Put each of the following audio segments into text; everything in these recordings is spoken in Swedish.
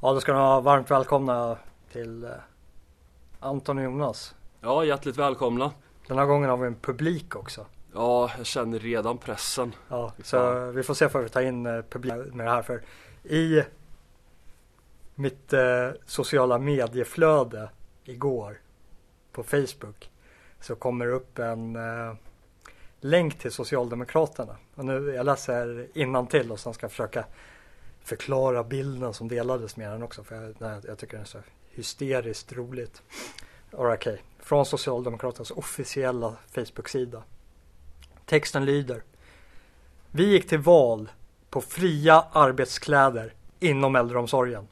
Ja, då ska ni vara varmt välkomna till eh, Anton och Jonas. Ja, hjärtligt välkomna. Den här gången har vi en publik också. Ja, jag känner redan pressen. Ja, så vi får se för vi tar in eh, publik med det här. För i mitt eh, sociala medieflöde igår på Facebook så kommer det upp en eh, länk till Socialdemokraterna. Och nu, jag läser till och sen ska jag försöka förklara bilden som delades med den också. För jag, nej, jag tycker den är så hysteriskt roligt. Okej, okay. från Socialdemokraternas officiella Facebook-sida. Texten lyder. Vi gick till val på fria arbetskläder inom äldreomsorgen.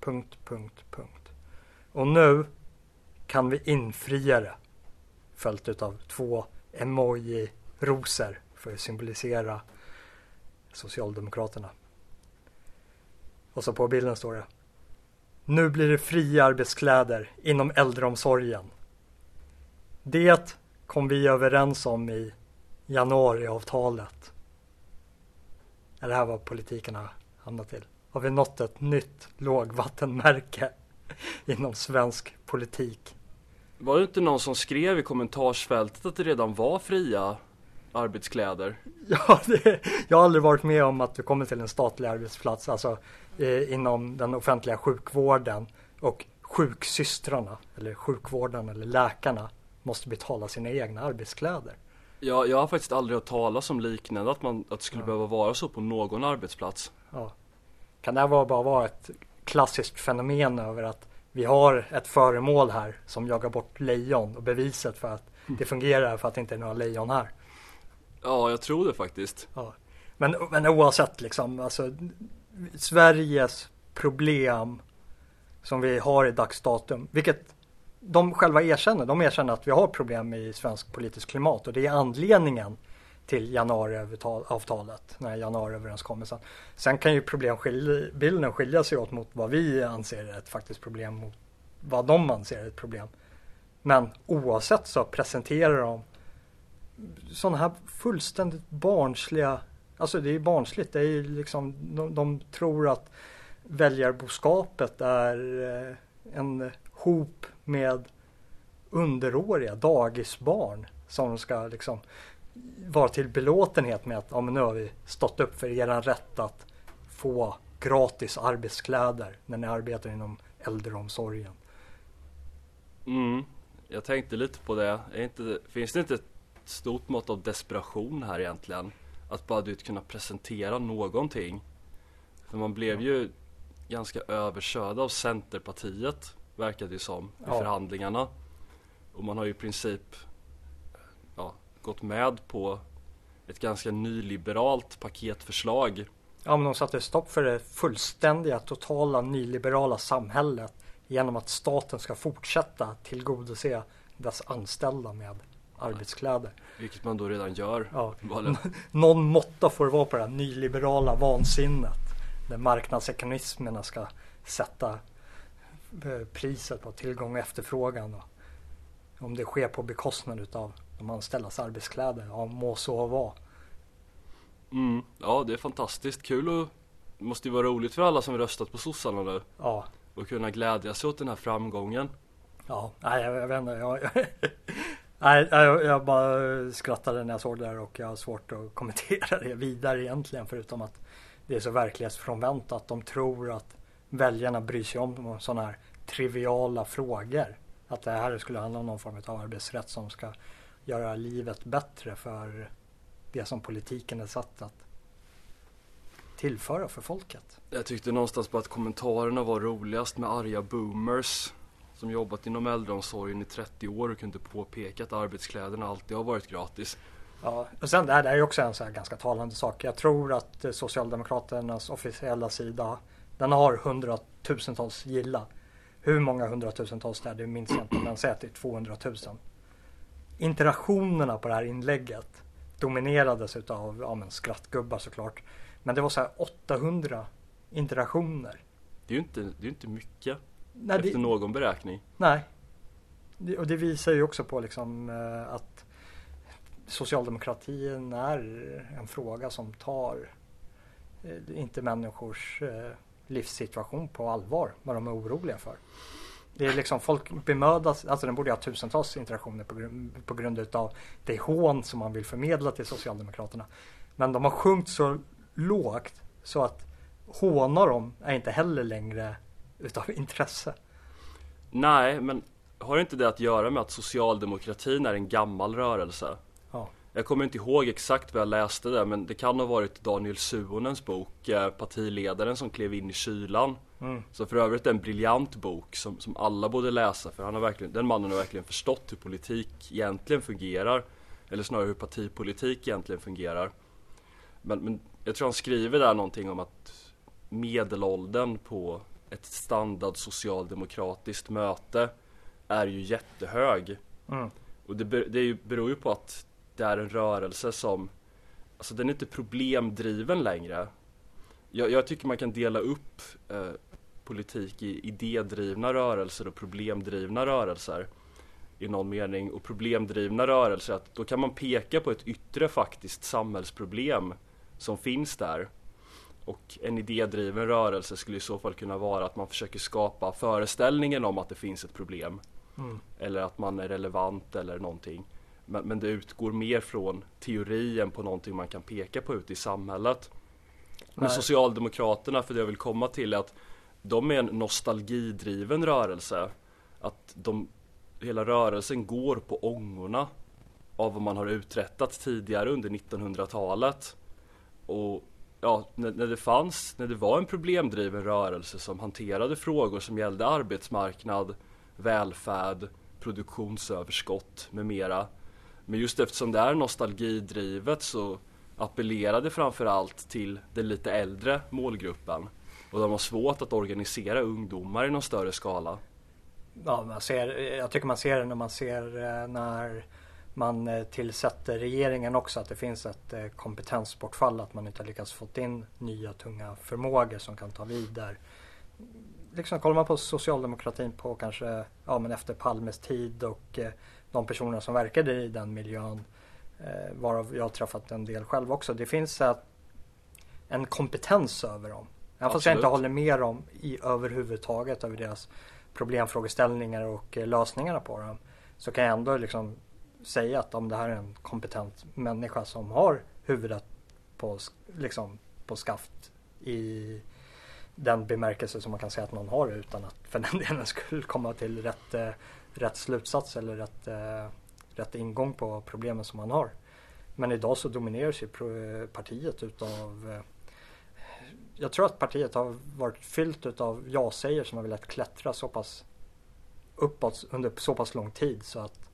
Punkt, punkt, punkt. Och nu kan vi infria det. Följt av två emoji-rosor för att symbolisera Socialdemokraterna. Och så på bilden står det. Nu blir det fria arbetskläder inom äldreomsorgen. Det kom vi överens om i januariavtalet. Är det här vad politiken har hamnat till? Har vi nått ett nytt lågvattenmärke inom svensk politik? Var det inte någon som skrev i kommentarsfältet att det redan var fria arbetskläder? Ja, det, jag har aldrig varit med om att du kommer till en statlig arbetsplats, alltså eh, inom den offentliga sjukvården och sjuksystrarna eller sjukvården eller läkarna måste betala sina egna arbetskläder. Ja, jag har faktiskt aldrig hört talas om liknande, att, man, att det skulle ja. behöva vara så på någon arbetsplats. Ja. Kan det här bara vara ett klassiskt fenomen över att vi har ett föremål här som jagar bort lejon och beviset för att det fungerar för att det inte är några lejon här? Ja, jag tror det faktiskt. Ja. Men, men oavsett liksom, alltså Sveriges problem som vi har i dags datum, vilket de själva erkänner. De erkänner att vi har problem i svensk politisk klimat och det är anledningen till januariavtalet, den här januariöverenskommelsen. Sen kan ju problembilden skilja sig åt mot vad vi anser är ett faktiskt problem mot vad de anser är ett problem. Men oavsett så presenterar de sådana här fullständigt barnsliga, alltså det är barnsligt, det är ju liksom, de, de tror att väljarboskapet är eh, en hop med underåriga dagisbarn som ska liksom vara till belåtenhet med att ja, men nu har vi stått upp för er rätt att få gratis arbetskläder när ni arbetar inom äldreomsorgen. Mm, jag tänkte lite på det. Inte, finns det inte ett stort mått av desperation här egentligen? Att bara du kunna presentera någonting. För man blev ju ganska överkörd av Centerpartiet verkade det som i ja. förhandlingarna. Och man har ju i princip ja, gått med på ett ganska nyliberalt paketförslag. Ja, men de satte stopp för det fullständiga, totala nyliberala samhället genom att staten ska fortsätta tillgodose dess anställda med arbetskläder. Vilket man då redan gör. Ja. Någon måtta får det vara på det här nyliberala vansinnet. Där marknadsekonomismerna ska sätta eh, priset på tillgång och efterfrågan. Och om det sker på bekostnad utav de anställdas arbetskläder, ja må så vara. Mm, ja det är fantastiskt kul och det måste ju vara roligt för alla som röstat på sossarna nu. Ja. Och kunna glädja sig åt den här framgången. Ja, nej jag, jag vet inte. Jag, nej, jag, jag bara skrattade när jag såg det där och jag har svårt att kommentera det vidare egentligen förutom att det är så verklighetsfrånvänt att de tror att väljarna bryr sig om sådana här triviala frågor. Att det här skulle handla om någon form av arbetsrätt som ska göra livet bättre för det som politiken är satt att tillföra för folket. Jag tyckte någonstans på att kommentarerna var roligast med arga boomers som jobbat inom äldreomsorgen i 30 år och kunde påpeka att arbetskläderna alltid har varit gratis. Ja, och sen det här, det är också en så ganska talande sak. Jag tror att Socialdemokraternas officiella sida den har hundratusentals gilla. Hur många hundratusentals det är, det minns jag inte, men säg att det är 200 000. Interaktionerna på det här inlägget dominerades utav ja, men skrattgubbar såklart. Men det var så här 800 interaktioner. Det är ju inte, det är inte mycket nej, efter det, någon beräkning. Nej. Och det visar ju också på liksom eh, att socialdemokratin är en fråga som tar eh, inte människors eh, livssituation på allvar, vad de är oroliga för. Det är liksom folk bemödas, alltså den borde ha tusentals interaktioner på, grund, på grund utav det hån som man vill förmedla till Socialdemokraterna. Men de har sjunkit så lågt så att håna dem är inte heller längre utav intresse. Nej, men har inte det att göra med att socialdemokratin är en gammal rörelse? Ja. Jag kommer inte ihåg exakt vad jag läste där men det kan ha varit Daniel Suhonens bok eh, Partiledaren som klev in i kylan. Mm. Så för övrigt en briljant bok som, som alla borde läsa för han har verkligen, den mannen har verkligen förstått hur politik egentligen fungerar. Eller snarare hur partipolitik egentligen fungerar. Men, men jag tror han skriver där någonting om att medelåldern på ett standard socialdemokratiskt möte är ju jättehög. Mm. Och det, det beror ju på att det är en rörelse som, alltså den är inte problemdriven längre. Jag, jag tycker man kan dela upp eh, politik i idédrivna rörelser och problemdrivna rörelser i någon mening. Och problemdrivna rörelser, att då kan man peka på ett yttre faktiskt samhällsproblem som finns där. Och en idédriven rörelse skulle i så fall kunna vara att man försöker skapa föreställningen om att det finns ett problem. Mm. Eller att man är relevant eller någonting. Men, men det utgår mer från teorin på någonting man kan peka på ute i samhället. Men. Socialdemokraterna, för det jag vill komma till är att de är en nostalgidriven rörelse. Att de, hela rörelsen går på ångorna av vad man har uträttat tidigare under 1900-talet. Och ja, när, när det fanns, när det var en problemdriven rörelse som hanterade frågor som gällde arbetsmarknad, välfärd, produktionsöverskott med mera. Men just eftersom det är nostalgidrivet så appellerade framförallt till den lite äldre målgruppen. Och de har svårt att organisera ungdomar i någon större skala. Ja, man ser, jag tycker man ser det när man ser eh, när man eh, tillsätter regeringen också att det finns ett eh, kompetensbortfall att man inte lyckats få in nya tunga förmågor som kan ta vid där. Liksom kollar man på socialdemokratin på kanske ja, men efter Palmes tid och eh, de personer som verkade i den miljön varav jag har träffat en del själv också. Det finns ett, en kompetens över dem. Även fast jag inte håller med dem i överhuvudtaget över deras problemfrågeställningar och lösningarna på dem. Så kan jag ändå liksom säga att om det här är en kompetent människa som har huvudet på, liksom, på skaft i den bemärkelse som man kan säga att någon har utan att för den delen skulle komma till rätt, eh, rätt slutsats eller rätt, eh, rätt ingång på problemen som man har. Men idag så domineras ju partiet utav eh, jag tror att partiet har varit fyllt utav ja-säger som har velat klättra så pass uppåt under så pass lång tid så att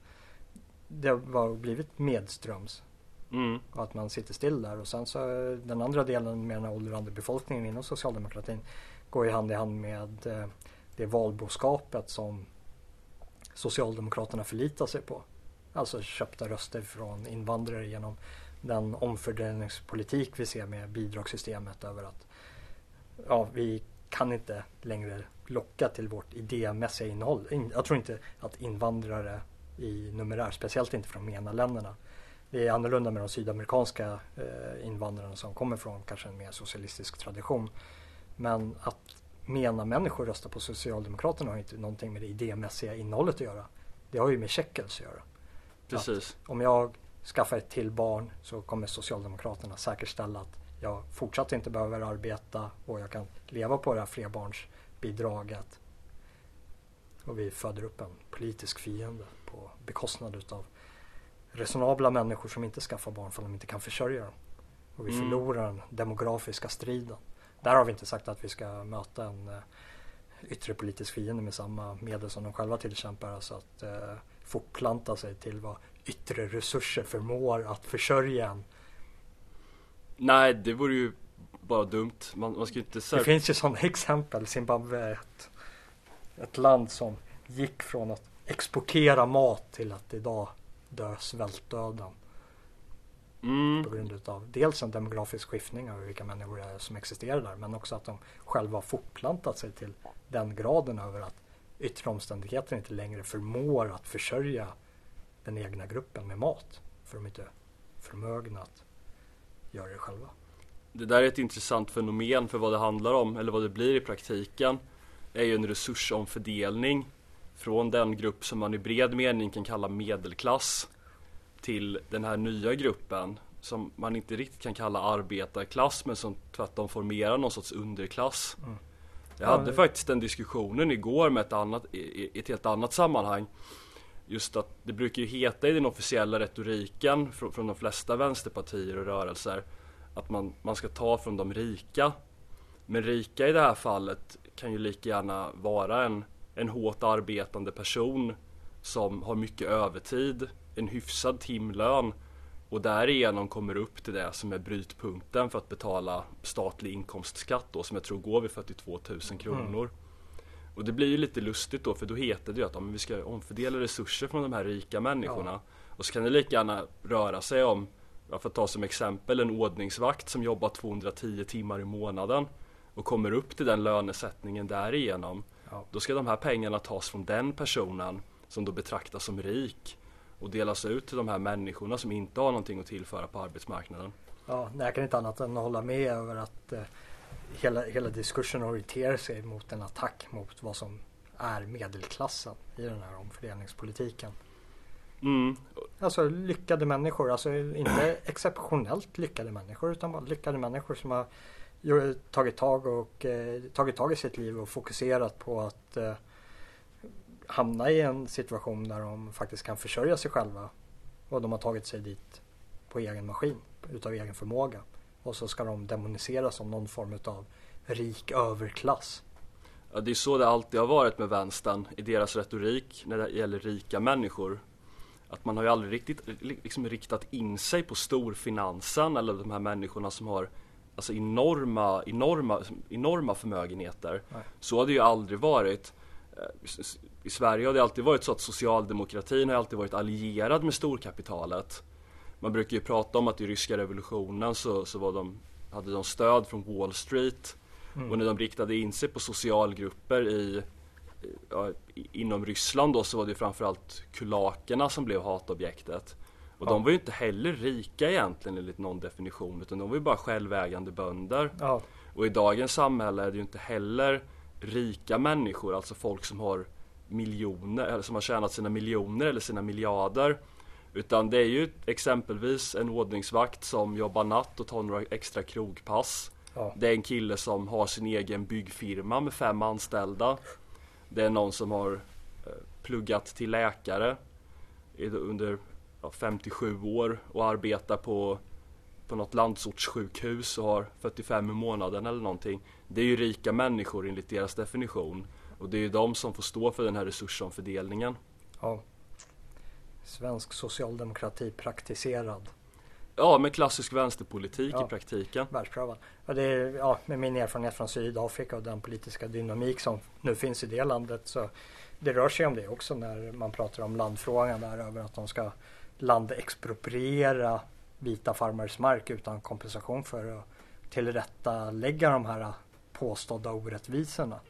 det har blivit medströms Mm. och att man sitter still där och sen så den andra delen med den åldrande befolkningen inom socialdemokratin går ju hand i hand med eh, det valboskapet som Socialdemokraterna förlitar sig på. Alltså köpta röster från invandrare genom den omfördelningspolitik vi ser med bidragssystemet över att ja, vi kan inte längre locka till vårt idémässiga innehåll. In- Jag tror inte att invandrare i numerär, speciellt inte från MENA-länderna, det är annorlunda med de sydamerikanska eh, invandrarna som kommer från kanske en mer socialistisk tradition. Men att MENA-människor röstar på Socialdemokraterna har inte någonting med det idémässiga innehållet att göra. Det har ju med shekels att göra. Precis. Om jag skaffar ett till barn så kommer Socialdemokraterna säkerställa att jag fortsatt inte behöver arbeta och jag kan leva på det här flerbarnsbidraget. Och vi föder upp en politisk fiende på bekostnad utav resonabla människor som inte skaffar barn för att de inte kan försörja dem. Och vi Mm. förlorar den demografiska striden. Där har vi inte sagt att vi ska möta en eh, yttre politisk fiende med samma medel som de själva tillkämpar. Alltså att eh, fortplanta sig till vad yttre resurser förmår att försörja en. Nej, det vore ju bara dumt. Man, man ska inte Det säga... finns ju sådana exempel. Zimbabwe är ett, ett land som gick från att exportera mat till att idag dö svältdöden. Mm. på grund utav dels en demografisk skiftning av vilka människor det är som existerar där men också att de själva har fortplantat sig till den graden över att yttre omständigheter inte längre förmår att försörja den egna gruppen med mat för de är inte förmögna att göra det själva. det där är ett intressant fenomen för vad det handlar om, eller vad det blir i praktiken, är ju en resursomfördelning från den grupp som man i bred mening kan kalla medelklass till den här nya gruppen som man inte riktigt kan kalla arbetarklass men som tvärtom formerar någon sorts underklass. Mm. Jag hade ja, faktiskt den diskussionen igår med ett, annat, i ett helt annat sammanhang. Just att det brukar ju heta i den officiella retoriken från, från de flesta vänsterpartier och rörelser att man, man ska ta från de rika. Men rika i det här fallet kan ju lika gärna vara en, en hårt arbetande person som har mycket övertid, en hyfsad timlön och därigenom kommer upp till det som är brytpunkten för att betala statlig inkomstskatt då som jag tror går vid 42 000 kronor. Mm. Och det blir ju lite lustigt då för då heter det ju att ja, vi ska omfördela resurser från de här rika människorna. Ja. Och så kan det lika gärna röra sig om, jag får ta som exempel, en ordningsvakt som jobbar 210 timmar i månaden och kommer upp till den lönesättningen därigenom. Ja. Då ska de här pengarna tas från den personen som då betraktas som rik och delas ut till de här människorna som inte har någonting att tillföra på arbetsmarknaden. Ja, jag kan inte annat än att hålla med över att eh, hela, hela diskursen orienterar sig mot en attack mot vad som är medelklassen i den här omfördelningspolitiken. Mm. Alltså lyckade människor, alltså inte exceptionellt lyckade människor utan bara lyckade människor som har tagit tag, och, eh, tagit tag i sitt liv och fokuserat på att eh, hamna i en situation där de faktiskt kan försörja sig själva. Och de har tagit sig dit på egen maskin, utav egen förmåga. Och så ska de demoniseras som någon form av rik överklass. Ja, det är så det alltid har varit med vänstern i deras retorik när det gäller rika människor. Att man har ju aldrig riktigt liksom, riktat in sig på storfinansen eller de här människorna som har alltså enorma, enorma, enorma förmögenheter. Nej. Så har det ju aldrig varit. Eh, I Sverige har det alltid varit så att socialdemokratin har alltid varit allierad med storkapitalet. Man brukar ju prata om att i ryska revolutionen så, så var de, hade de stöd från Wall Street. Mm. Och när de riktade in sig på socialgrupper i, ja, inom Ryssland då så var det framförallt kulakerna som blev hatobjektet. Och ja. de var ju inte heller rika egentligen enligt någon definition utan de var ju bara självägande bönder. Ja. Och i dagens samhälle är det ju inte heller rika människor, alltså folk som har miljoner, eller som har tjänat sina miljoner eller sina miljarder. Utan det är ju exempelvis en ordningsvakt som jobbar natt och tar några extra krogpass. Ja. Det är en kille som har sin egen byggfirma med fem anställda. Det är någon som har eh, pluggat till läkare under 57 år och arbetar på, på något landsortssjukhus och har 45 i månaden eller någonting. Det är ju rika människor enligt deras definition. Och det är ju de som får stå för den här resursomfördelningen. Ja. Svensk socialdemokrati praktiserad. Ja, med klassisk vänsterpolitik ja, i praktiken. Världsprövad. Och det är, ja, med min erfarenhet från Sydafrika och den politiska dynamik som nu finns i det landet så det rör sig om det också när man pratar om landfrågan där över att de ska landexpropriera vita farmares mark utan kompensation för att tillrättalägga de här påstådda orättvisorna.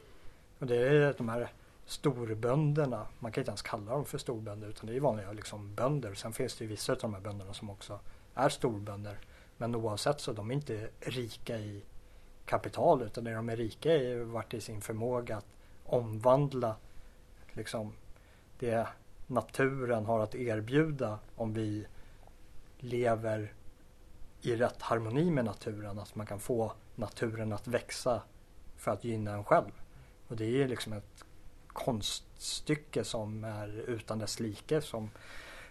Och det är de här storbönderna, man kan inte ens kalla dem för storbönder utan det är vanliga liksom bönder. Sen finns det ju vissa av de här bönderna som också är storbönder. Men oavsett så de är inte rika i kapital utan det de är rika i vart i sin förmåga att omvandla liksom det naturen har att erbjuda om vi lever i rätt harmoni med naturen. Att man kan få naturen att växa för att gynna en själv. Och det är liksom ett konststycke som är utan dess like. Som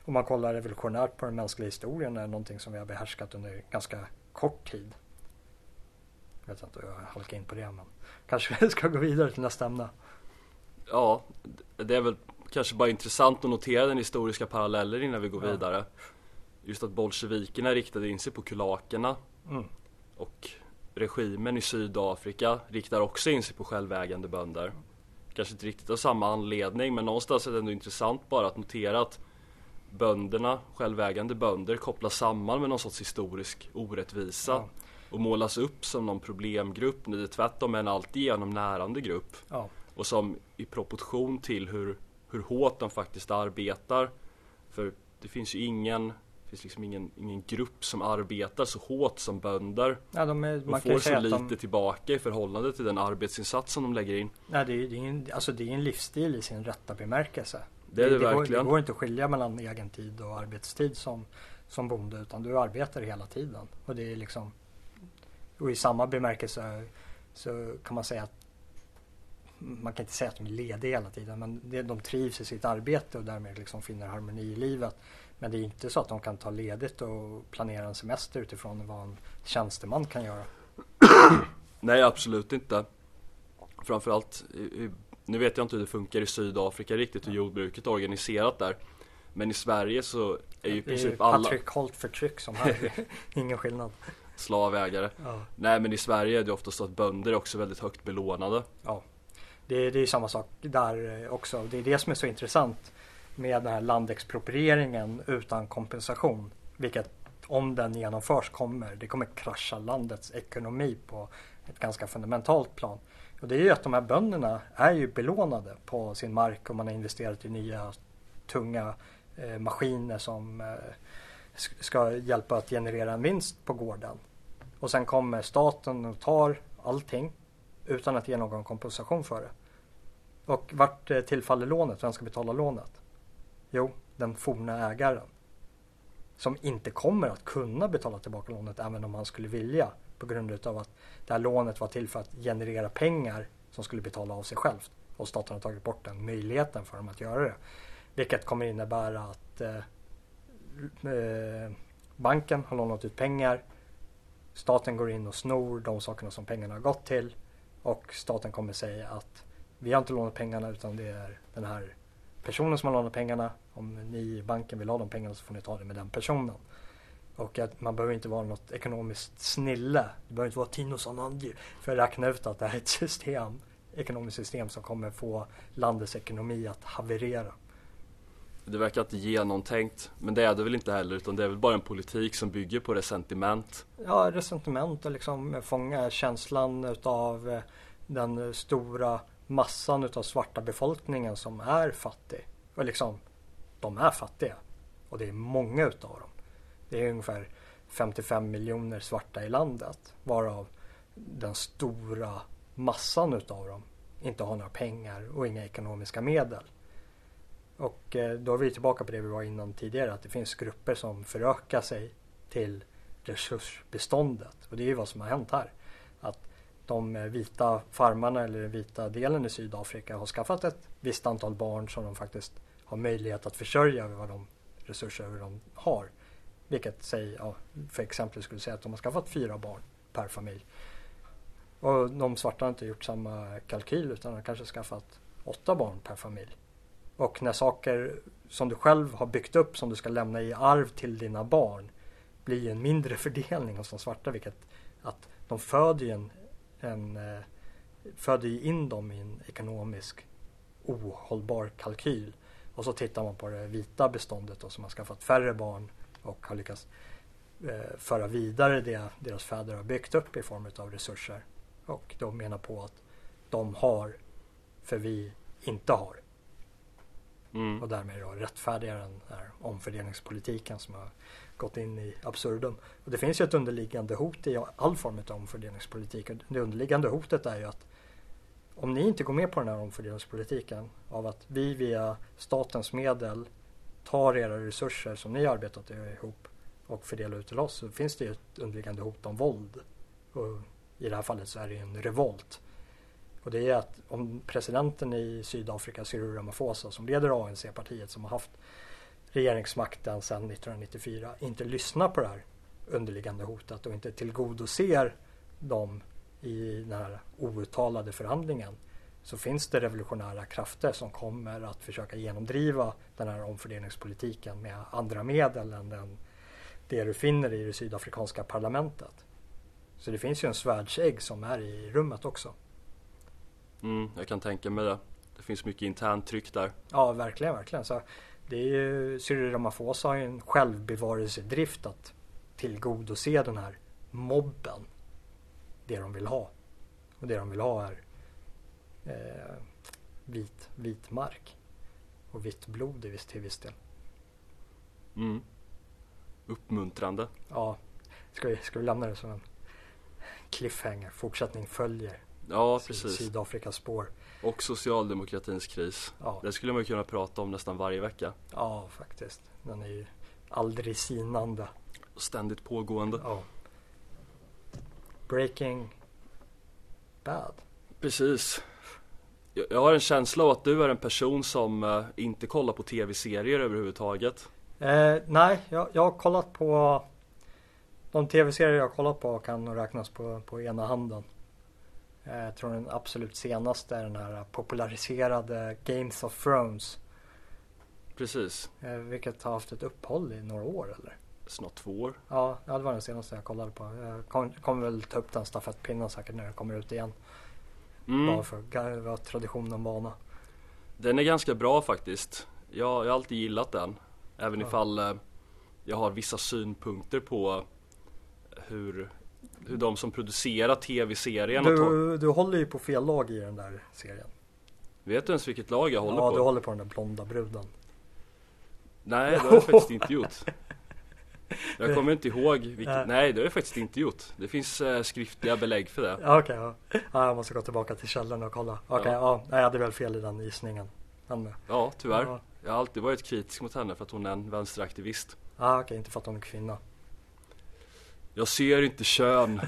om man kollar evolutionärt på den mänskliga historien är någonting som vi har behärskat under ganska kort tid. Jag vet inte hur jag halkar in på det men kanske vi ska gå vidare till nästa ämne. Ja, det är väl kanske bara intressant att notera den historiska paralleller innan vi går ja. vidare. Just att bolsjevikerna riktade in sig på kulakerna. Mm. Och regimen i Sydafrika riktar också in sig på självägande bönder. Kanske inte riktigt av samma anledning men någonstans är det ändå intressant bara att notera att bönderna, självägande bönder kopplas samman med någon sorts historisk orättvisa. Ja. Och målas upp som någon problemgrupp när det tvärtom är en alltigenom närande grupp. Ja. Och som i proportion till hur hur hårt de faktiskt arbetar. För det finns ju ingen, finns liksom ingen, ingen grupp som arbetar så hårt som bönder. Ja, de är, och får så lite de... tillbaka i förhållande till den arbetsinsats som de lägger in. Nej, det är, det är, en, alltså det är en livsstil i sin rätta bemärkelse. Det är det, det, det. Går, det går inte att skilja mellan egen tid och arbetstid som, som bonde utan du arbetar hela tiden. Och det är liksom och i samma bemärkelse så kan man säga att man kan inte säga att de är lediga hela tiden men det, de trivs i sitt arbete och därmed liksom finner harmoni i livet. Men det är inte så att de kan ta ledigt och planera en semester utifrån vad en tjänsteman kan göra. Nej absolut inte. Framförallt, nu vet jag inte hur det funkar i Sydafrika riktigt hur jordbruket är organiserat där. Men i Sverige så är ju i princip alla... Det är patriarkalt förtryck som här, ingen skillnad. Slavägare. Ja. Nej men i Sverige är det ofta så att bönder är också väldigt högt belånade. Ja, det, det är samma sak där eh, också. Det är det som är så intressant med den här landexproprieringen utan kompensation. Vilket om den genomförs kommer, det kommer krascha landets ekonomi på ett ganska fundamentalt plan. Och det är ju att de här bönderna är ju belånade på sin mark och man har investerat i nya tunga eh, maskiner som eh, ska hjälpa att generera en vinst på gården. Och sen kommer staten och tar allting utan att ge någon kompensation för det. Och vart eh, tillfaller lånet? Vem ska betala lånet? Jo, den forna ägaren. Som inte kommer att kunna betala tillbaka lånet även om han skulle vilja. På grund av att det här lånet var till för att generera pengar som skulle betala av sig självt. Och staten har tagit bort den möjligheten för dem att göra det. Vilket kommer innebära att eh, eh banken har lånat ut pengar. Staten går in och snor de sakerna som pengarna har gått till. Och staten kommer säga att vi har inte lånat pengarna utan det är den här personen som har lånat pengarna. Om ni i banken vill ha de pengarna så får ni ta det med den personen. Och att man behöver inte vara något ekonomiskt snille. Det behöver inte vara Tino Sanangi för att räkna ut att det här är ett system, ekonomiskt system som kommer få landets ekonomi att haverera. Det verkar inte genomtänkt, men det är det väl inte heller utan det är väl bara en politik som bygger på resentiment. Ja, resentiment och liksom fånga känslan utav eh, den stora massan utav svarta befolkningen som är fattig. Och liksom, de är fattiga. Och det är många utav dem. Det är ungefär 55 miljoner svarta i landet. Varav den stora massan utav dem inte har några pengar och inga ekonomiska medel. Och eh, då är vi tillbaka på det vi var innan tidigare. Att det finns grupper som förökar sig till resursbeståndet. Och det är ju vad som har hänt här. De vita farmarna eller den vita delen i Sydafrika har skaffat ett visst antal barn som de faktiskt har möjlighet att försörja över vad de resurser de har. Vilket säg, ja, för exempel skulle säga att de har skaffat fyra barn per familj. Och de svarta har inte gjort samma kalkyl utan har kanske skaffat åtta barn per familj. Och när saker som du själv har byggt upp som du ska lämna i arv till dina barn blir en mindre fördelning hos de svarta vilket att de föder en en, eh, föder ju in dem i en ekonomisk ohållbar kalkyl. Och så tittar man på det vita beståndet då, som har skaffat färre barn och har lyckats eh, föra vidare det deras fäder har byggt upp i form av resurser. Och de menar på att de har för vi inte har. Mm. Och därmed då rättfärdiga den här omfördelningspolitiken som har gått in i absurdum. Och det finns ju ett underliggande hot i all form av omfördelningspolitik. Och det underliggande hotet är ju att om ni inte går med på den här omfördelningspolitiken av att vi via statens medel tar era resurser som ni har arbetat ihop och fördelar ut till oss så finns det ju ett underliggande hot om våld. Och I det här fallet så är det en revolt. Och det är att om presidenten i Sydafrika, Cyril Ramaphosa, som leder ANC-partiet som har haft regeringsmakten sedan 1994 inte lyssnar på det här underliggande hotet och inte tillgodoser dem i den här outtalade förhandlingen så finns det revolutionära krafter som kommer att försöka genomdriva den här omfördelningspolitiken med andra medel än den, det du finner i det sydafrikanska parlamentet. Så det finns ju en svärdsägg som är i rummet också. Mm, jag kan tänka mig det. Det finns mycket internt tryck där. Ja, verkligen, verkligen. Så det är ju, Cyril Ramaphosa har ju en självbevarelsedrift att tillgodose den här mobben. Det de vill ha. Och det de vill ha är eh, vit, vit mark. Och vitt blod viss, till viss del. Mm. uppmuntrande. Ja, ska vi, ska vi lämna det som en cliffhanger? Fortsättning följer. Ja, precis. Sydafrikas spår. Och socialdemokratins kris. Ja, Det skulle man kunna prata om nästan varje vecka. ja, faktiskt. Den är ju aldrig sinande. Ständigt pågående. Ja. Breaking Bad. Precis. Jag jag har en känsla av att du är en person som eh, inte kollar på tv-serier överhuvudtaget. Eh, nej, jag, jag har kollat på de tv-serier jag har kollat på kan nog räknas på, på ena handen. Eh, jag tror den absolut senaste är den här populariserade Games of Thrones. Precis. Eh, vilket har haft ett uppehåll i några år eller? Snart två år. Ja, det var den senaste jag kollade på. Jag kom- kommer väl ta upp den stafettpinnen säkert när den kommer ut igen. Mm. Bara för att vara traditionen vana. Den är ganska bra faktiskt. Jag, jag har alltid gillat den. Även Ja. ifall eh, jag har vissa synpunkter på hur, hur de som producerar tv-serien Du, du håller ju på fel lag i den där serien. Vet du ens vilket lag jag håller ja, på? du håller på den där blonda bruden. Nej, det har jag faktiskt inte gjort. Jag kommer inte ihåg vilket, Nej. nej det har jag faktiskt inte gjort. Det finns eh, skriftliga belägg för det. Ja, Okej, ja. ja. Jag måste gå tillbaka till källan och kolla. Okej, Ja. ja. Nej, jag hade väl fel i den gissningen. Ja, tyvärr. Ja, Jag har alltid varit kritisk mot henne för att hon är en vänsteraktivist. ah, okej, inte för att hon är kvinna. Jag ser inte kön.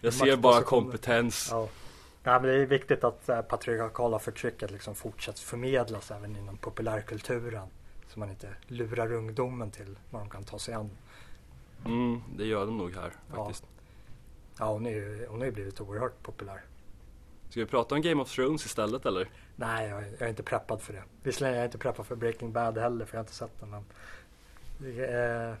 Jag ser bara kompetens. Ja. Ja, men det är viktigt att äh, patriarkala förtrycket liksom fortsätts förmedlas även inom populärkulturen. Så man inte lurar ungdomen till vad de kan ta sig an. Mm, det gör de nog här Ja. faktiskt. Ja, hon, är ju, hon har ju blivit oerhört populär. Ska vi prata om Game of Thrones istället eller? Nej, jag, är- jag är inte preppad för det. Visserligen är jag inte preppad för Breaking Bad heller, för jag har inte sett den. Men... Eh,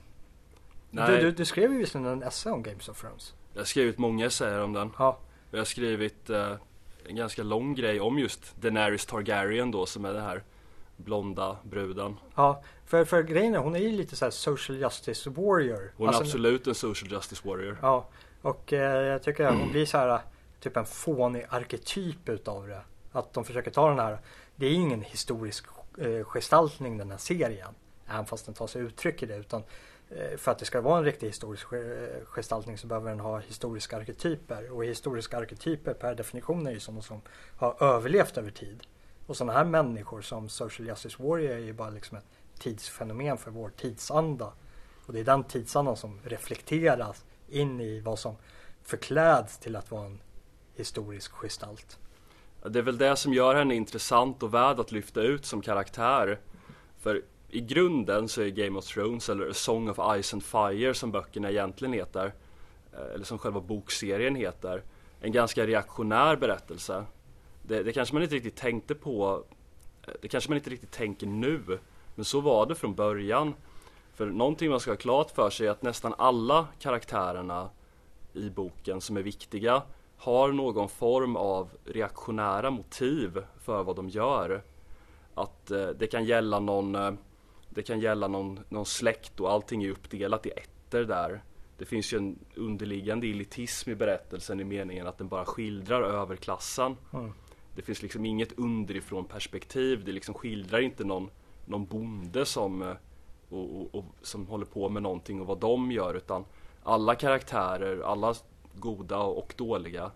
du, du, du skrev ju visserligen en essä om Games of Thrones. jag har skrivit många essäer om den. Ja, Jag har skrivit eh, en ganska lång grej om just Daenerys Targaryen då som är den här blonda bruden. ja för, för grejen är, hon är ju lite så här social justice warrior. Hon är Alltså, absolut en social justice warrior. Ja, och eh, jag tycker att hon blir så här typ en fånig arketyp utav det. Att de försöker ta den här, det är ingen historisk eh, gestaltning den här serien. Även fast den tar sig uttryck i det. Utan eh, Eh, för att det ska vara en riktig historisk eh, gestaltning så behöver den ha historiska arketyper. Och historiska arketyper per definition är ju sådana som har överlevt över tid. Och sådana här människor som Social Justice Warrior är ju bara liksom ett tidsfenomen för vår tidsanda. Och det är den tidsandan som reflekteras in i vad som förkläds till att vara en historisk gestalt. Det är väl det som gör henne intressant och värd att lyfta ut som karaktär. För i grunden så är Game of Thrones, eller A Song of Ice and Fire som böckerna egentligen heter, eh, eller som själva bokserien heter, en ganska reaktionär berättelse. Det, det kanske man inte riktigt tänkte på, eh, det kanske man inte riktigt tänker nu, men så var det från början. För någonting man ska ha klart för sig är att nästan alla karaktärerna i boken som är viktiga har någon form av reaktionära motiv för vad de gör. Att eh, det kan gälla någon, eh, det kan gälla någon, någon släkt och allting är uppdelat i ätter där. Det finns ju en underliggande elitism i berättelsen i meningen att den bara skildrar överklassen. Mm. Det finns liksom inget underifrån perspektiv. Det liksom skildrar inte någon, någon bonde som, eh, och, och, och, som håller på med någonting och vad de gör utan alla karaktärer, alla goda och dåliga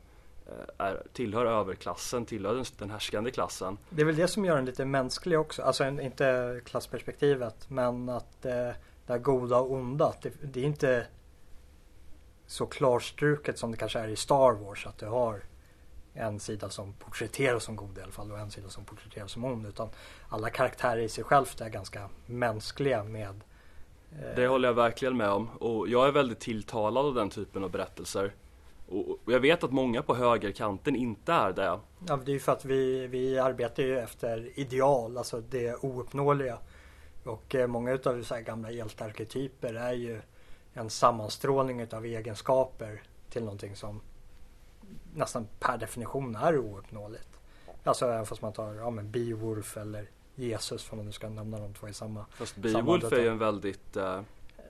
är, tillhör överklassen, tillhör den, den härskande klassen. Det är väl det som gör den lite mänsklig också. Alltså en, inte klassperspektivet men att eh, det här goda och onda. Det, det är inte så klarstruket som det kanske är i Star Wars. Att du har en sida som porträtteras som god i alla fall och en sida som porträtteras som ond. Utan alla karaktärer i sig självt är ganska mänskliga med eh, Det håller jag verkligen med om och jag är väldigt tilltalad av den typen av berättelser. Och jag vet att många på högerkanten inte är det. Ja, det är ju för att vi, vi arbetar ju efter ideal, alltså det ouppnåeliga. Och eh, många utav så gamla hjältearketyper är ju en sammanstrålning utav egenskaper till någonting som nästan per definition är ouppnåeligt. Alltså även fast man tar ja, men Beowulf eller Jesus för man nu ska nämna de två i samma. Fast Beowulf är ju en väldigt, eh,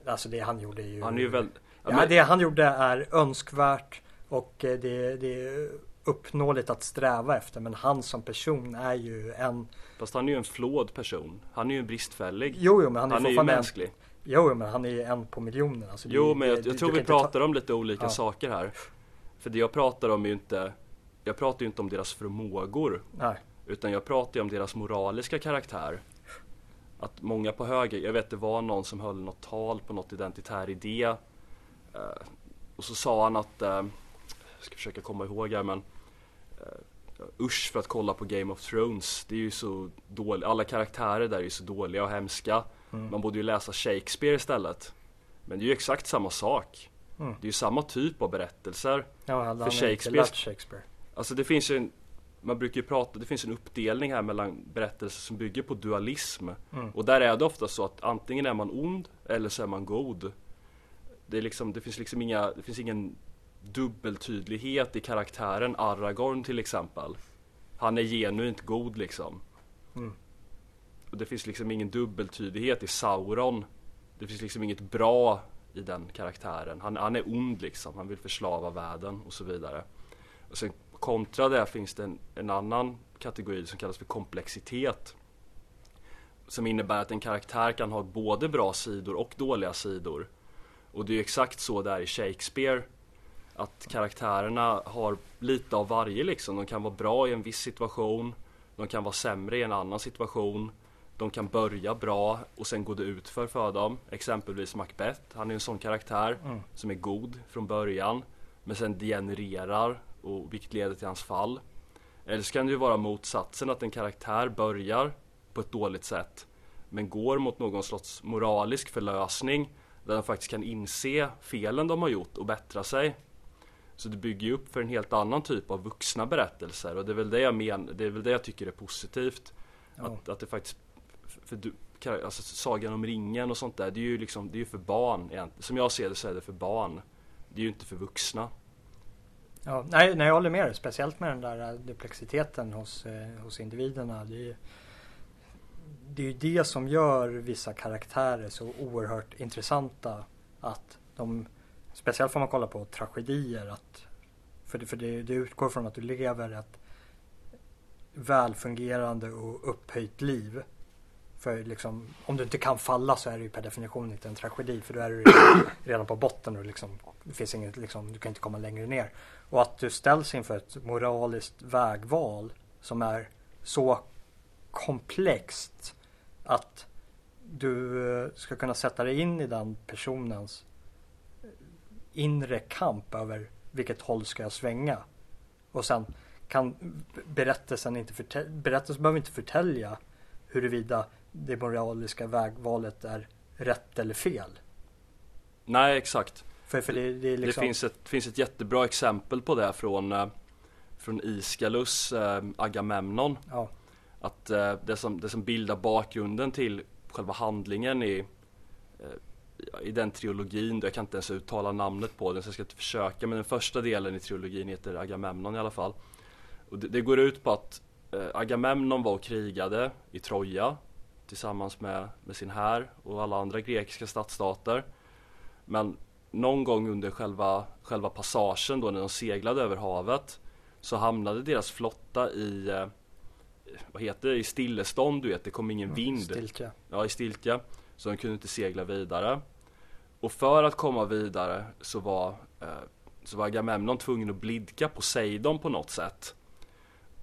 Alltså det han gjorde är ju... han är ju väldigt ja, Ja, men- det han gjorde är önskvärt och eh, det, det är uppnåeligt att sträva efter. Men han som person är ju en... Fast han är ju en flåd person. Han är ju en bristfällig. Jo, jo, men han är, Han är ju fortfarande en, mänsklig. Jo, men han är ju en på miljonen. Alltså, Jo, det- men jag, det- jag tror vi inte ta- pratar om lite olika Ja. saker här. För det jag pratar om är ju inte, jag pratar ju inte om deras förmågor. Nej. Utan jag pratar ju om deras moraliska karaktär. Att många på höger, jag vet det var någon som höll något tal på något identitär idé. Eh, och så sa han att, eh, ska försöka komma ihåg här men eh, Usch för att kolla på Game of Thrones. Det är ju så dåligt, alla karaktärer där är ju så dåliga och hemska. Mm. Man borde ju läsa Shakespeare istället. Men det är ju exakt samma sak. Mm. Det är ju samma typ av berättelser. Ja, För Shakespeare- Shakespeare. Alltså det finns ju en, man brukar ju prata, det finns en uppdelning här mellan berättelser som bygger på dualism. Mm. Och där är det ofta så att antingen är man ond eller så är man god. Det, är liksom, det finns liksom inga, det finns ingen dubbeltydlighet i karaktären Aragorn till exempel. Han är genuint god liksom. Mm. Och det finns liksom ingen dubbeltydighet i Sauron. Det finns liksom inget bra i den karaktären. Han, han är ond liksom, han vill förslava världen och så vidare. Och sen kontra det finns det en, en annan kategori som kallas för komplexitet. Som innebär att en karaktär kan ha både bra sidor och dåliga sidor. Och det är exakt så det är i Shakespeare. Att karaktärerna har lite av varje liksom. De kan vara bra i en viss situation. De kan vara sämre i en annan situation. De kan börja bra och sen går det ut för för dem. Exempelvis Macbeth. Han är en sån karaktär Mm. som är god från början. Men sen degenererar och vilket leder till hans fall. Eller så kan det ju vara motsatsen att en karaktär börjar på ett dåligt sätt. Men går mot någon slags moralisk förlösning. Där de faktiskt kan inse felen de har gjort och bättra sig. Så det bygger ju upp för en helt annan typ av vuxna berättelser och det är väl det jag men, det är väl det jag tycker är positivt. Ja. Att, att det faktiskt, för du, alltså Sagan om ringen och sånt där, det är ju liksom, det är för barn. Som jag ser det så är det för barn. Det är ju inte för vuxna. Ja, nej, nej, jag håller med dig. Speciellt med den där eh, duplexiteten hos, eh, hos individerna. Det är, ju- det är ju det som gör vissa karaktärer så oerhört intressanta. Att de, speciellt om man kollar på tragedier. Att, för det, för det, det utgår från att du lever ett välfungerande och upphöjt liv. För liksom, om du inte kan falla så är det ju per definition inte en tragedi. För då är du redan på botten och liksom, det finns inget, liksom, du kan inte komma längre ner. Och att du ställs inför ett moraliskt vägval som är så komplext att du eh, ska kunna sätta dig in i den personens inre kamp över vilket håll ska jag svänga. Och sen kan berättelsen inte förtä- berättelsen behöver inte förtälja huruvida det moraliska vägvalet är rätt eller fel. Nej, exakt. För, för det, det liksom... Det finns ett, finns ett jättebra exempel på det från, eh, från Iskalus eh, Agamemnon. Ja, Att eh, det, som, det som bildar bakgrunden till själva handlingen i, i den trilogin, jag kan inte ens uttala namnet på den så jag ska inte försöka, men den första delen i trilogin heter Agamemnon i alla fall. Och det, det går ut på att eh, Agamemnon var och krigade i Troja tillsammans med, med sin här och alla andra grekiska stadsstater. Men någon gång under själva, själva passagen då när de seglade över havet så hamnade deras flotta i eh, vad heter det, i stillestånd du vet, det kom ingen vind. Stiltje. Ja, i stiltje. Så de kunde inte segla vidare. Och för att komma vidare så var, eh, så var Agamemnon tvungen att blidka Poseidon på något sätt.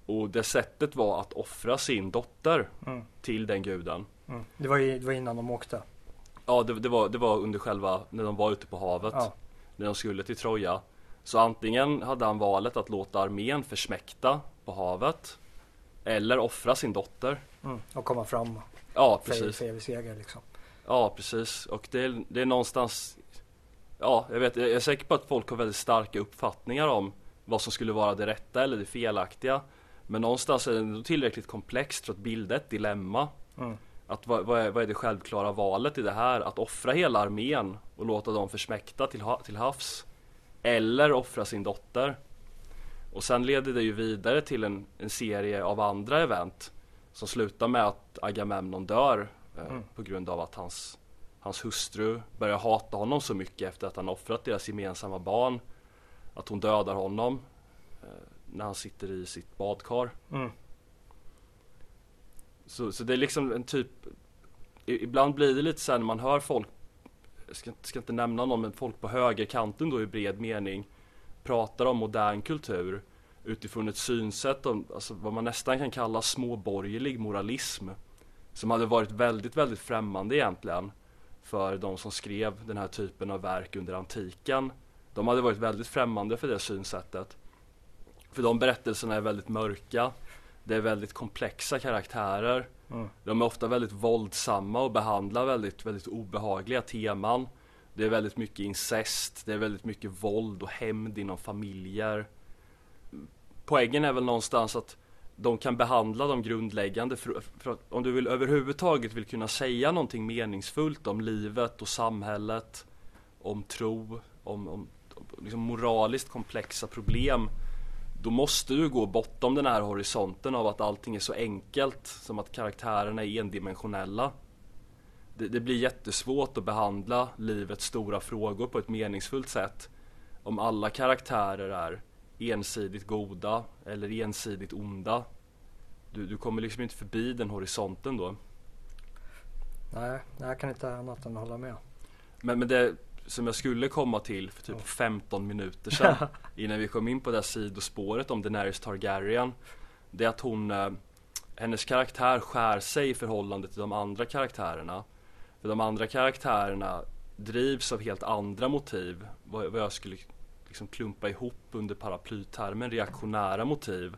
Och det sättet var att offra sin dotter Mm. till den guden. Mm. Det, var ju, det var innan de åkte. Ja, det, det, var, det var under själva, när de var ute på havet. Ja. När de skulle till Troja. Så antingen hade han valet att låta armén försmäkta på havet. Eller offra sin dotter. Mm. Och komma fram Ja, för, precis. för evig seger liksom. Ja, precis. Och det är, det är någonstans Ja, jag vet, jag är säker på att folk har väldigt starka uppfattningar om vad som skulle vara det rätta eller det felaktiga. Men någonstans är det ändå tillräckligt komplext för att bilda ett dilemma. Mm. Att vad, vad, är, vad är det självklara valet i det här? Att offra hela armén och låta dem försmäkta till, ha, till havs? Eller offra sin dotter? Och sen leder det ju vidare till en, en serie av andra event som slutar med att Agamemnon dör Mm. på grund av att hans, hans hustru börjar hata honom så mycket efter att han offrat deras gemensamma barn. Att hon dödar honom eh, när han sitter i sitt badkar. Mm. Så, så det är liksom en typ Ibland blir det lite så här när man hör folk jag ska, ska inte nämna någon men folk på högerkanten då i bred mening pratar om modern kultur utifrån ett synsätt om alltså, vad man nästan kan kalla småborgerlig moralism. Som hade varit väldigt, väldigt främmande egentligen för de som skrev den här typen av verk under antiken. De hade varit väldigt främmande för det synsättet. För de berättelserna är väldigt mörka. Det är väldigt komplexa karaktärer. Mm. De är ofta väldigt våldsamma och behandlar väldigt, väldigt obehagliga teman. Det är väldigt mycket incest, det är väldigt mycket våld och hämnd inom familjer. Poängen är väl någonstans att de kan behandla de grundläggande för, för att om du vill överhuvudtaget vill kunna säga någonting meningsfullt om livet och samhället, om tro, om, om liksom moraliskt komplexa problem då måste du gå bortom den här horisonten av att allting är så enkelt som att karaktärerna är endimensionella. Det, det blir jättesvårt att behandla livets stora frågor på ett meningsfullt sätt om alla karaktärer är ensidigt goda eller ensidigt onda. Du, du kommer liksom inte förbi den horisonten då. Nej, jag kan inte annat än hålla med. Men, men det som jag skulle komma till för typ 15 minuter sedan innan vi kom in på det här sidospåret om Daenerys Targaryen. Det är att hon, eh, hennes karaktär skär sig i förhållande till de andra karaktärerna. För de andra karaktärerna drivs av helt andra motiv. Vad, vad jag skulle liksom klumpa ihop under paraplytermen reaktionära motiv.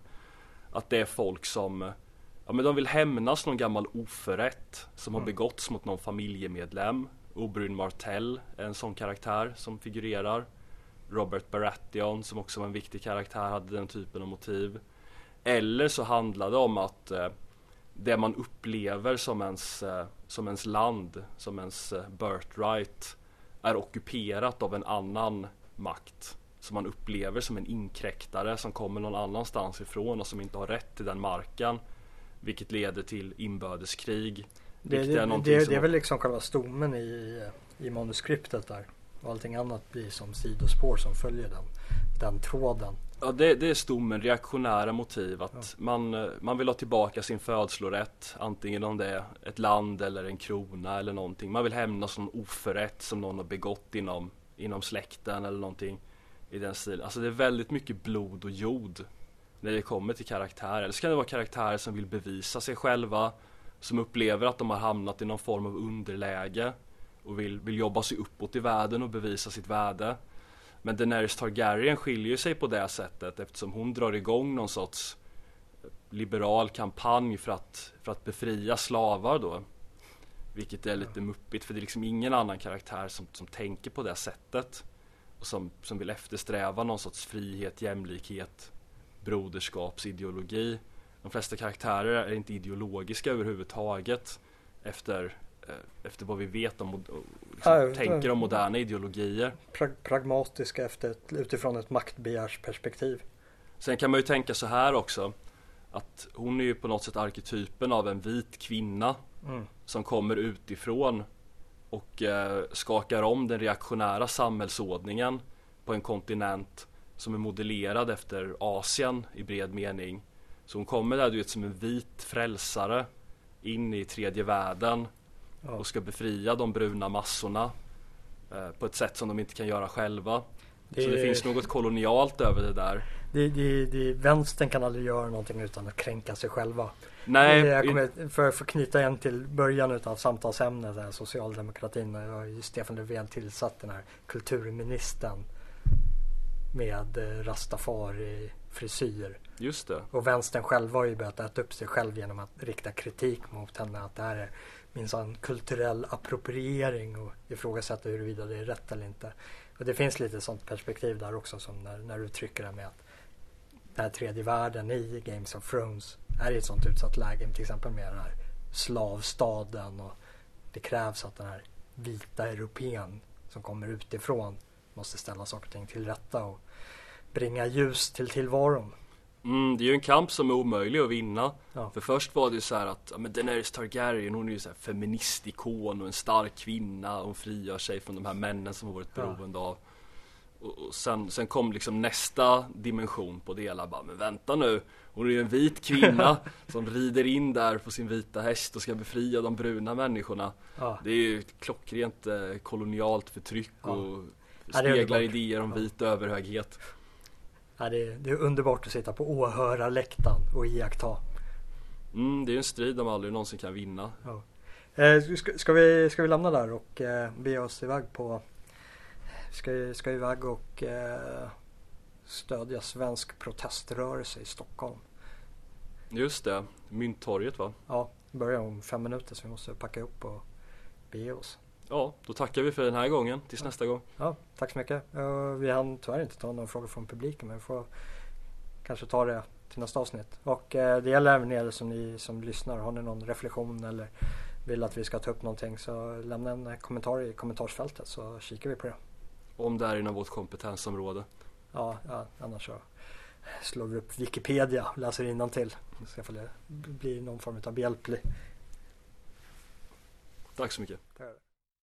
Att det är folk som Ja men de vill hämnas någon gammal oförrätt som har mm. begåtts mot någon familjemedlem. Oberyn Martell är en sån karaktär som figurerar. Robert Baratheon som också var en viktig karaktär hade den typen av motiv. Eller så handlar det om att eh, det man upplever som ens, eh, som ens land, som ens eh, birthright är ockuperat av en annan makt som man upplever som en inkräktare som kommer någon annanstans ifrån och som inte har rätt till den marken. Vilket leder till inbördeskrig. Det, det, är, det, det är väl liksom själva stommen i, i manuskriptet där. Och allting annat blir som sidospår som följer den, den tråden. Ja det, det är stommen, reaktionära motiv. Att ja. man, man vill ha tillbaka sin födslorätt. Antingen om det är ett land eller en krona eller någonting. Man vill hämnas någon oförrätt som någon har begått inom, inom släkten eller någonting i den stilen. Alltså det är väldigt mycket blod och jord när det kommer till karaktärer. Eller så kan det vara karaktärer som vill bevisa sig själva, som upplever att de har hamnat i någon form av underläge och vill, vill jobba sig uppåt i världen och bevisa sitt värde. Men Daenerys Targaryen skiljer sig på det sättet eftersom hon drar igång någon sorts liberal kampanj för att, för att befria slavar då. Vilket är lite muppigt för det är liksom ingen annan karaktär som, som tänker på det sättet. Och som, som vill eftersträva någon sorts frihet, jämlikhet, broderskapsideologi. De flesta karaktärer är inte ideologiska överhuvudtaget efter, eh, efter vad vi vet om liksom, ja, tänker om moderna ideologier. Pra pragmatiska efter, utifrån ett maktbegärsperspektiv. Sen kan man ju tänka så här också att hon är ju på något sätt arketypen av en vit kvinna mm. som kommer utifrån och eh, skakar om den reaktionära samhällsordningen på en kontinent som är modellerad efter Asien i bred mening. Så hon kommer där du vet som en vit frälsare in i tredje världen och ska befria de bruna massorna eh, på ett sätt som de inte kan göra själva. Det så det finns något kolonialt över det där. Det, det, det, vänstern kan aldrig göra någonting utan att kränka sig själva. Nej. Jag kommer, för, för att knyta igen till början av samtalsämnet, där, socialdemokratin. har Stefan Löfven tillsatt den här kulturministern med eh, rastafari frisyr. Just det. Och vänstern själva har ju börjat äta upp sig själv genom att rikta kritik mot henne. Att det här är minsann kulturell appropriering och ifrågasätta huruvida det är rätt eller inte. Och det finns lite sånt perspektiv där också som när, när du trycker det med att den här tredje världen i Games of Thrones är i ett sånt utsatt läge. Till exempel med den här slavstaden och det krävs att den här vita europeen som kommer utifrån måste ställa saker och ting till rätta och bringa ljus till tillvaron. Mm, det är ju en kamp som är omöjlig att vinna. Ja. För först var det ju så att ja, men Daenerys Targaryen hon är ju så här feministikon och en stark kvinna hon frigör sig från de här männen som hon varit beroende ja. av. Och, och sen, sen kom liksom nästa dimension på det hela. Bara, men vänta nu, hon är ju en vit kvinna som rider in där på sin vita häst och ska befria de bruna människorna. Ja. Det är ju klockrent eh, kolonialt förtryck och speglar idéer om vit överhöghet. Ja, det, är, det är underbart att sitta på åhörarläktaren och iaktta. Mm, det är en strid de aldrig någonsin kan vinna. Ja. Eh, ska, ska, vi, ska vi lämna där och eh, bege oss iväg på Ska, ska iväg och eh, stödja svensk proteströrelse i Stockholm. Just det, Mynttorget va? Ja, det börjar om fem minuter så vi måste packa ihop och bege oss. Ja, då tackar vi för den här gången. Tills nästa gång. Ja, tack så mycket. Eh, vi hann tyvärr inte ta några frågor från publiken men vi får kanske ta det till nästa avsnitt. Och eh, det gäller även er som, ni, som lyssnar. Har ni någon reflektion eller vill att vi ska ta upp någonting så lämna en kommentar i kommentarsfältet så kikar vi på det. Om det är inom vårt kompetensområde. Ja, ja annars så slår vi upp Wikipedia och läser innantill. Så jag får bli någon form av behjälplig. Tack så mycket. Det det.